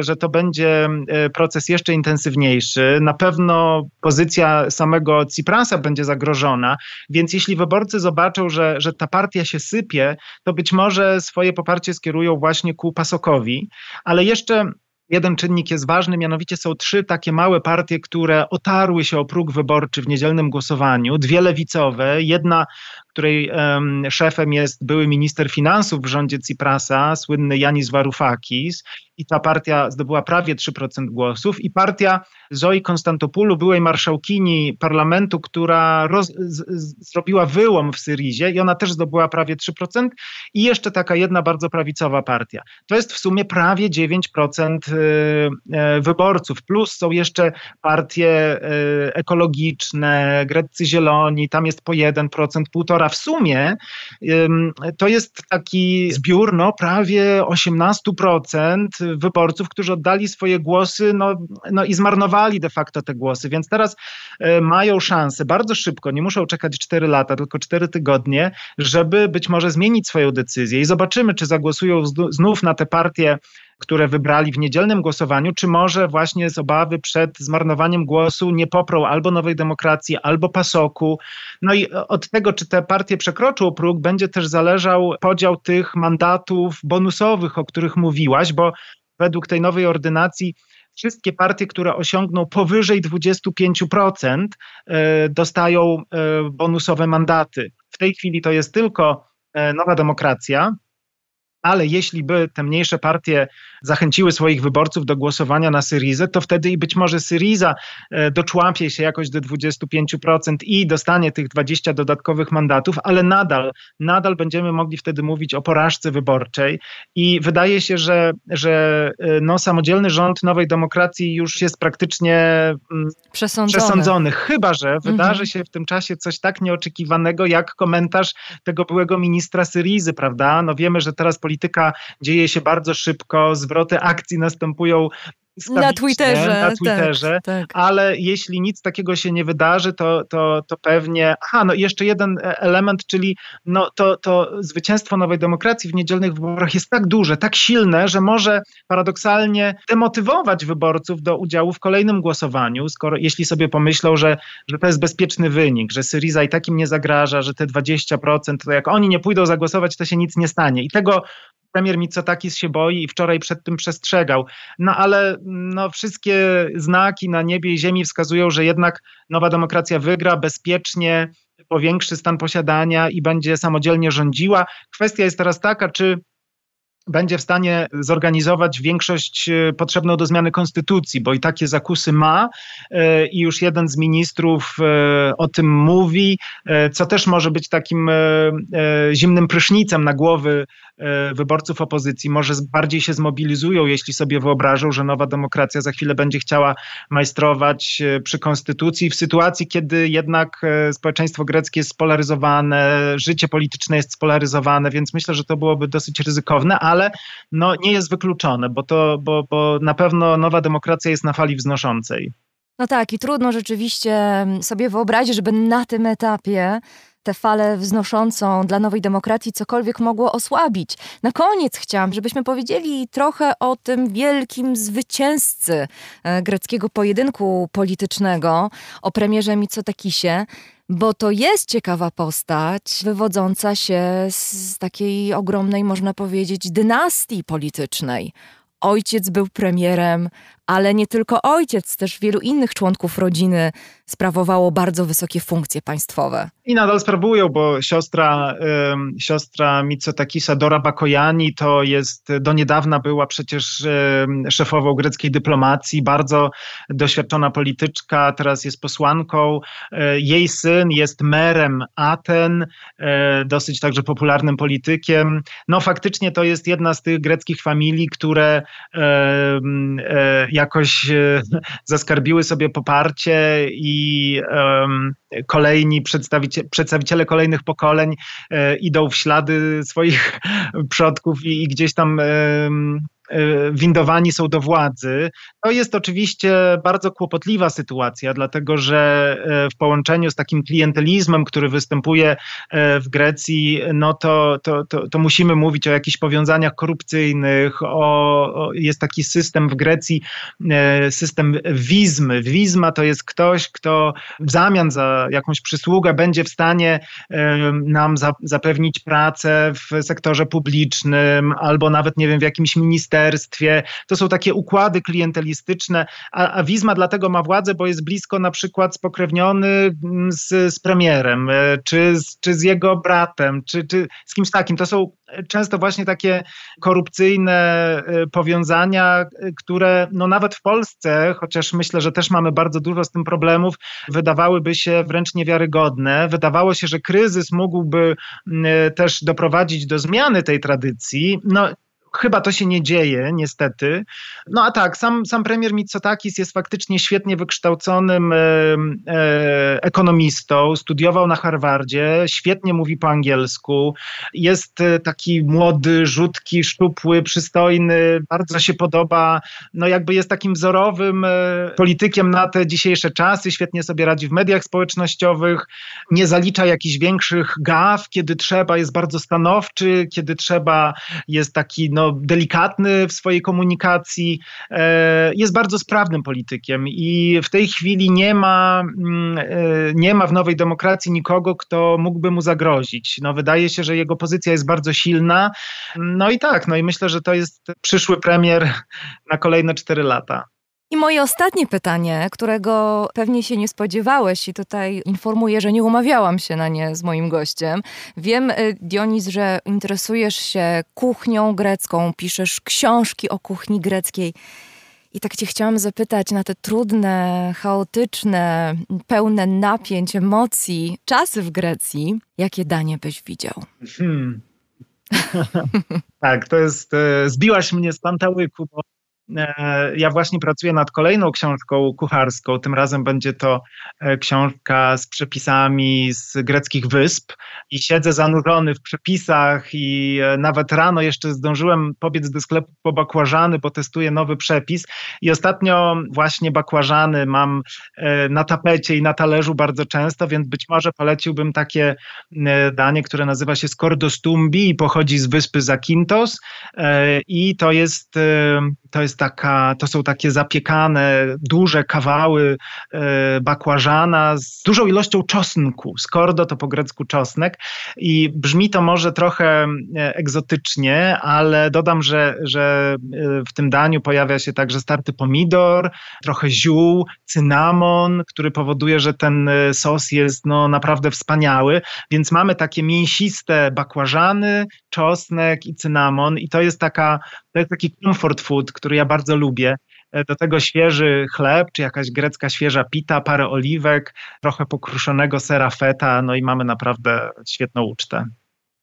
że to będzie proces jeszcze intensywniejszy. Na pewno pozycja samego Ciprasa będzie zagrożona, więc jeśli wyborcy zobaczą, że, że ta partia się sypie, to być może swoje poparcie skierują właśnie ku Pasokowi, ale jeszcze jeden czynnik jest ważny, mianowicie są trzy takie małe partie, które otarły się o próg wyborczy w niedzielnym głosowaniu, dwie lewicowe, jedna której um, szefem jest były minister finansów w rządzie Ciprasa, słynny Janis Varoufakis i ta partia zdobyła prawie 3% głosów. I partia Zoi Konstantopoulou, byłej marszałkini parlamentu, która roz, z, z, zrobiła wyłom w Syrizie i ona też zdobyła prawie 3% i jeszcze taka jedna bardzo prawicowa partia. To jest w sumie prawie 9% y, y, wyborców, plus są jeszcze partie y, ekologiczne, greccy zieloni, tam jest po 1%, 1,5% w sumie to jest taki zbiór no, prawie 18% wyborców, którzy oddali swoje głosy no, no i zmarnowali de facto te głosy, więc teraz e, mają szansę bardzo szybko, nie muszą czekać 4 lata, tylko 4 tygodnie, żeby być może zmienić swoją decyzję i zobaczymy, czy zagłosują znów na te partie które wybrali w niedzielnym głosowaniu, czy może właśnie z obawy przed zmarnowaniem głosu nie poprą albo Nowej Demokracji, albo Pasoku. No i od tego, czy te partie przekroczą próg, będzie też zależał podział tych mandatów bonusowych, o których mówiłaś, bo według tej nowej ordynacji wszystkie partie, które osiągną powyżej 25%, e, dostają e, bonusowe mandaty. W tej chwili to jest tylko e, Nowa Demokracja, ale jeśli by te mniejsze partie zachęciły swoich wyborców do głosowania na Syrizę, to wtedy i być może Syriza e, doczłapie się jakoś do 25% i dostanie tych 20 dodatkowych mandatów, ale nadal, nadal będziemy mogli wtedy mówić o porażce wyborczej i wydaje się, że, że e, no, samodzielny rząd Nowej Demokracji już jest praktycznie mm, przesądzony, przesądzony chyba że mhm. wydarzy się w tym czasie coś tak nieoczekiwanego jak komentarz tego byłego ministra Syrizy, prawda? No wiemy, że teraz polityka dzieje się bardzo szybko, zwroty akcji następują na Twitterze. Na tak, Twitterze, tak, tak. ale jeśli nic takiego się nie wydarzy, to, to, to pewnie. Aha, no jeszcze jeden e, element, czyli no to, to zwycięstwo Nowej Demokracji w niedzielnych wyborach jest tak duże, tak silne, że może paradoksalnie demotywować wyborców do udziału w kolejnym głosowaniu, skoro jeśli sobie pomyślą, że, że to jest bezpieczny wynik, że Syriza i takim nie zagraża, że te 20%, to jak oni nie pójdą zagłosować, to się nic nie stanie. I tego premier Mitsotakis się boi i wczoraj przed tym przestrzegał. No ale no, wszystkie znaki na niebie i ziemi wskazują, że jednak nowa demokracja wygra bezpiecznie, powiększy stan posiadania i będzie samodzielnie rządziła. Kwestia jest teraz taka, czy będzie w stanie zorganizować większość e, potrzebną do zmiany konstytucji, bo i takie zakusy ma e, i już jeden z ministrów e, o tym mówi, co też może być takim zimnym prysznicem na głowy wyborców opozycji. Może bardziej się zmobilizują, jeśli sobie wyobrażą, że nowa demokracja za chwilę będzie chciała majstrować przy konstytucji w sytuacji, kiedy jednak społeczeństwo greckie jest spolaryzowane, życie polityczne jest spolaryzowane, więc myślę, że to byłoby dosyć ryzykowne, a ale no, nie jest wykluczone, bo, to, bo, bo na pewno nowa demokracja jest na fali wznoszącej. No tak, i trudno rzeczywiście sobie wyobrazić, żeby na tym etapie tę falę wznoszącą dla nowej demokracji cokolwiek mogło osłabić. Na koniec chciałam, żebyśmy powiedzieli trochę o tym wielkim zwycięzcy e, greckiego pojedynku politycznego, o premierze Mitsotakisie, bo to jest ciekawa postać, wywodząca się z takiej ogromnej, można powiedzieć, dynastii politycznej. Ojciec był premierem, ale nie tylko ojciec, też wielu innych członków rodziny sprawowało bardzo wysokie funkcje państwowe. I nadal sprawują, bo siostra, y, siostra Mitsotakisa Dora Bakojani to jest, do niedawna była przecież y, szefową greckiej dyplomacji, bardzo doświadczona polityczka, teraz jest posłanką. Y, jej syn jest merem Aten, dosyć także popularnym politykiem. No faktycznie to jest jedna z tych greckich familii, które jakoś e, zaskarbiły sobie poparcie i kolejni przedstawiciele, przedstawiciele kolejnych pokoleń e, idą w ślady swoich przodków i, gdzieś tam windowani są do władzy. To jest oczywiście bardzo kłopotliwa sytuacja, dlatego że e, w połączeniu z takim klientelizmem, który występuje e, w Grecji, no to, to, to, to musimy mówić o jakichś powiązaniach korupcyjnych. O, o, jest taki system w Grecji, system wizmy. Wizma to jest ktoś, kto w zamian za jakąś przysługę będzie w stanie nam za, zapewnić pracę w sektorze publicznym albo nawet, nie wiem, w jakimś ministerstwie ministerstwie. To są takie układy klientelistyczne, a, a Wizma dlatego ma władzę, bo jest blisko na przykład spokrewniony mm, z, z premierem, e, czy z, czy z jego bratem, czy, czy z kimś takim. To są często właśnie takie korupcyjne e, powiązania, e, które no nawet w Polsce, chociaż myślę, że też mamy bardzo dużo z tym problemów, wydawałyby się wręcz niewiarygodne. Wydawało się, że kryzys mógłby też doprowadzić do zmiany tej tradycji. No, Chyba to się nie dzieje, niestety. No a tak, sam, sam premier Mitsotakis jest faktycznie świetnie wykształconym e, e, ekonomistą, studiował na Harvardzie, świetnie mówi po angielsku, jest e, taki młody, rzutki, szczupły, przystojny, bardzo się podoba, no jakby jest takim wzorowym e, politykiem na te dzisiejsze czasy, świetnie sobie radzi w mediach społecznościowych, nie zalicza jakichś większych gaf, kiedy trzeba, jest bardzo stanowczy, kiedy trzeba, jest taki no, no, delikatny w swojej komunikacji, e, jest bardzo sprawnym politykiem i w tej chwili nie ma, mm, e, nie ma w nowej demokracji nikogo, kto mógłby mu zagrozić. No, wydaje się, że jego pozycja jest bardzo silna. No i tak, no i myślę, że to jest przyszły premier na kolejne cztery lata. I moje ostatnie pytanie, którego pewnie się nie spodziewałeś, i tutaj informuję, że nie umawiałam się na nie z moim gościem. Wiem, y, Dionis, że interesujesz się kuchnią grecką, piszesz książki o kuchni greckiej. I tak Cię chciałam zapytać na te trudne, chaotyczne, pełne napięć, emocji czasy w Grecji, jakie danie byś widział? Hmm. tak, to jest. E, zbiłaś mnie z pantałyku, bo ja właśnie pracuję nad kolejną książką kucharską. Tym razem będzie to e, książka z przepisami z greckich wysp. I siedzę zanurzony w przepisach i e, nawet rano jeszcze zdążyłem pobiec do sklepu po bakłażany, bo testuję nowy przepis. I ostatnio właśnie bakłażany mam na tapecie i na talerzu bardzo często, więc być może poleciłbym takie danie, które nazywa się skordostumbi i pochodzi z wyspy Zakintos i to jest, to jest taka, to są takie zapiekane, duże kawały e, bakłażana z dużą ilością czosnku. Skordo to po grecku czosnek. I brzmi to może trochę e, egzotycznie, ale dodam, że, że e, w tym daniu pojawia się także starty pomidor, trochę ziół, cynamon, który powoduje, że ten sos jest no, naprawdę wspaniały, więc mamy takie mięsiste bakłażany, czosnek i cynamon. I to jest taka, to jest taki comfort food, który ja bardzo lubię. E, do tego świeży chleb, czy jakaś grecka świeża pita, parę oliwek, trochę pokruszonego sera feta, no i mamy naprawdę świetną ucztę.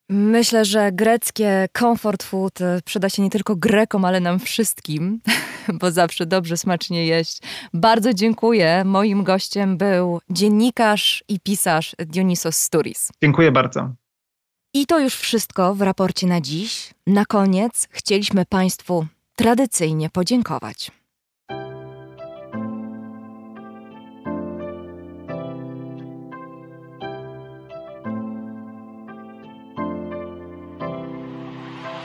Myślę, że greckie comfort food e, przyda się nie tylko Grekom, ale nam wszystkim, bo zawsze dobrze, smacznie jeść. Bardzo dziękuję. Moim gościem był dziennikarz i pisarz Dionisos Sturis. Dziękuję bardzo. I to już wszystko w raporcie na dziś. Na koniec chcieliśmy Państwu tradycyjnie podziękować.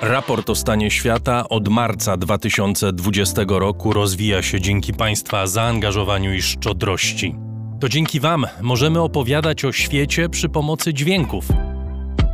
Raport o stanie świata od marca 2020 roku rozwija się dzięki Państwa zaangażowaniu i szczodrości. To dzięki Wam możemy opowiadać o świecie przy pomocy dźwięków.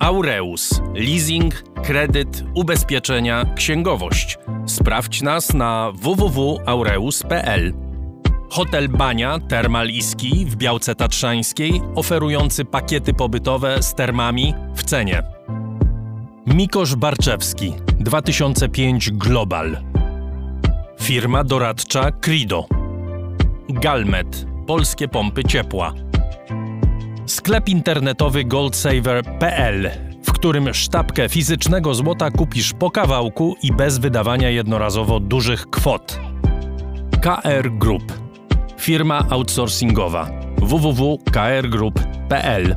Aureus, leasing, kredyt, ubezpieczenia, księgowość. Sprawdź nas na www.aureus.pl. Hotel Bania Termal Iski w Białce Tatrzańskiej, oferujący pakiety pobytowe z termami w cenie. Mikosz Barczewski 2005 Global. Firma doradcza Crido. Galmet Polskie pompy ciepła. Sklep internetowy goldsaver.pl, w którym sztabkę fizycznego złota kupisz po kawałku i bez wydawania jednorazowo dużych kwot. KR Group. Firma outsourcingowa www.krgroup.pl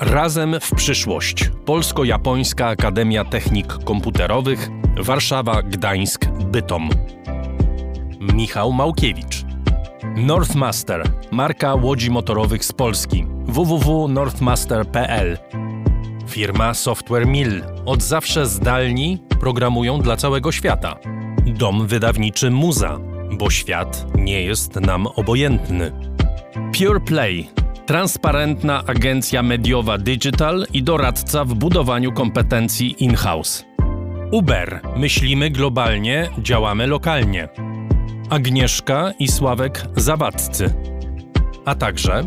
Razem w przyszłość. Polsko-Japońska Akademia Technik Komputerowych Warszawa, Gdańsk, Bytom. Michał Małkiewicz. Northmaster, marka łodzi motorowych z Polski. www.northmaster.pl Firma Software Mill. Od zawsze zdalni programują dla całego świata. Dom wydawniczy Muza, bo świat nie jest nam obojętny. Pure Play. Transparentna agencja mediowa digital i doradca w budowaniu kompetencji in-house. Uber. Myślimy globalnie, działamy lokalnie. Agnieszka i Sławek Zawadzcy. A także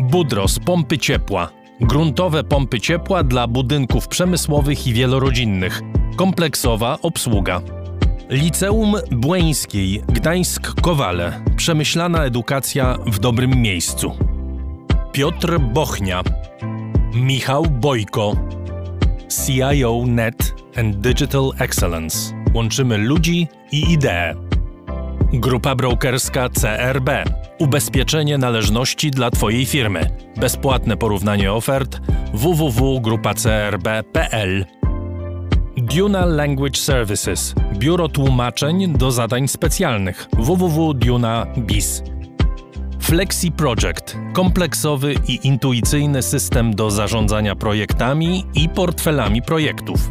Budros Pompy Ciepła. Gruntowe pompy ciepła dla budynków przemysłowych i wielorodzinnych. Kompleksowa obsługa. Liceum Błeńskiej Gdańsk-Kowale. Przemyślana edukacja w dobrym miejscu. Piotr Bochnia. Michał Bojko. CIO Net and Digital Excellence. Łączymy ludzi i idee. Grupa brokerska CRB. Ubezpieczenie należności dla Twojej firmy. Bezpłatne porównanie ofert www.grupacrb.pl Duna Language Services. Biuro tłumaczeń do zadań specjalnych www.duna.biz. Flexi Project. Kompleksowy i intuicyjny system do zarządzania projektami i portfelami projektów.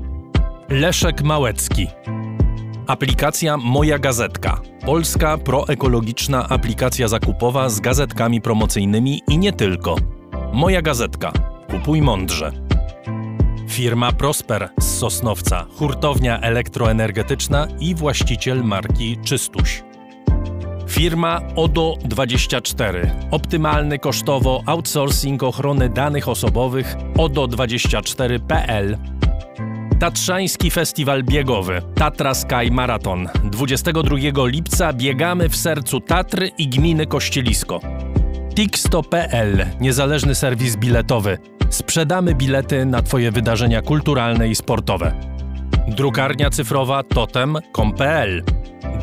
Leszek Małecki. Aplikacja Moja Gazetka. Polska proekologiczna aplikacja zakupowa z gazetkami promocyjnymi i nie tylko. Moja Gazetka. Kupuj mądrze. Firma Prosper z Sosnowca, hurtownia elektroenergetyczna i właściciel marki Czystuś. Firma ODO24. Optymalny kosztowo outsourcing ochrony danych osobowych ODO24.pl. Tatrzański Festiwal Biegowy Tatra Sky Marathon. 22 lipca biegamy w sercu Tatry i gminy Kościelisko. Tixto.pl Niezależny serwis biletowy. Sprzedamy bilety na Twoje wydarzenia kulturalne i sportowe. Drukarnia cyfrowa totem.com.pl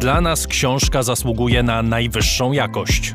Dla nas książka zasługuje na najwyższą jakość.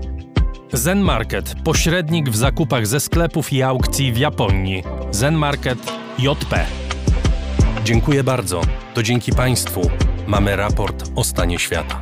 Zen Market, pośrednik w zakupach ze sklepów i aukcji w Japonii. Zen Market JP. Dziękuję bardzo. To dzięki Państwu mamy raport o stanie świata.